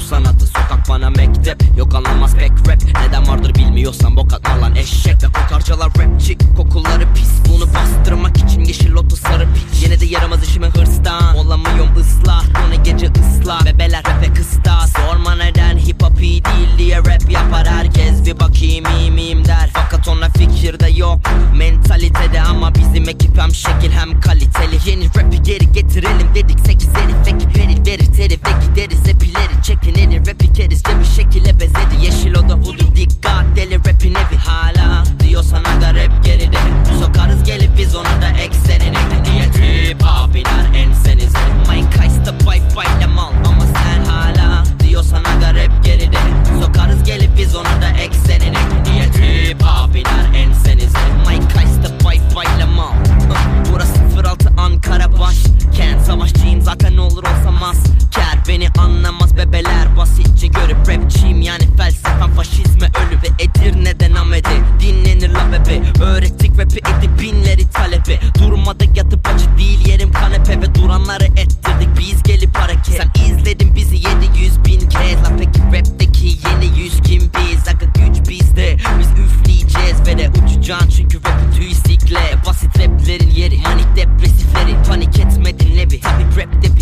sanatı. Sokak bana mektep. Yok anlamaz pek rap. Neden vardır bilmiyorsan bok atma lan eşek. Ve kokarcalar rapçik kokuları pis. Bunu bastırmak için yeşil lotu sarı piç. Yine de yaramaz işime hırstan. Olamıyorum ıslah. Bunu gece ısla Bebeler rap'e kısta Sorma neden hip hop iyi değil diye rap yapar herkes. Bir bakayım iyi yok Mentalitede ama bizim ekip hem şekil hem kaliteli. Yeni rap'i geri getirelim dedik sekiz herif ekip herif verir terif ve gideriz. Epileri çekinir Rap'i keriz ve Durmada yatıp acı değil. Yerim kanepe ve duranları ettirdik. Biz gelip hareket. Sen izledin bizi 700 bin kez. La peki rapteki yeni yüz kim biz? Aga güç bizde. Biz üfleyeceğiz ve de uçacaksın çünkü rapi tüy sikle. Basit raplerin yeri manik depresiflerin panik etmedin nevi Tabi rap rapte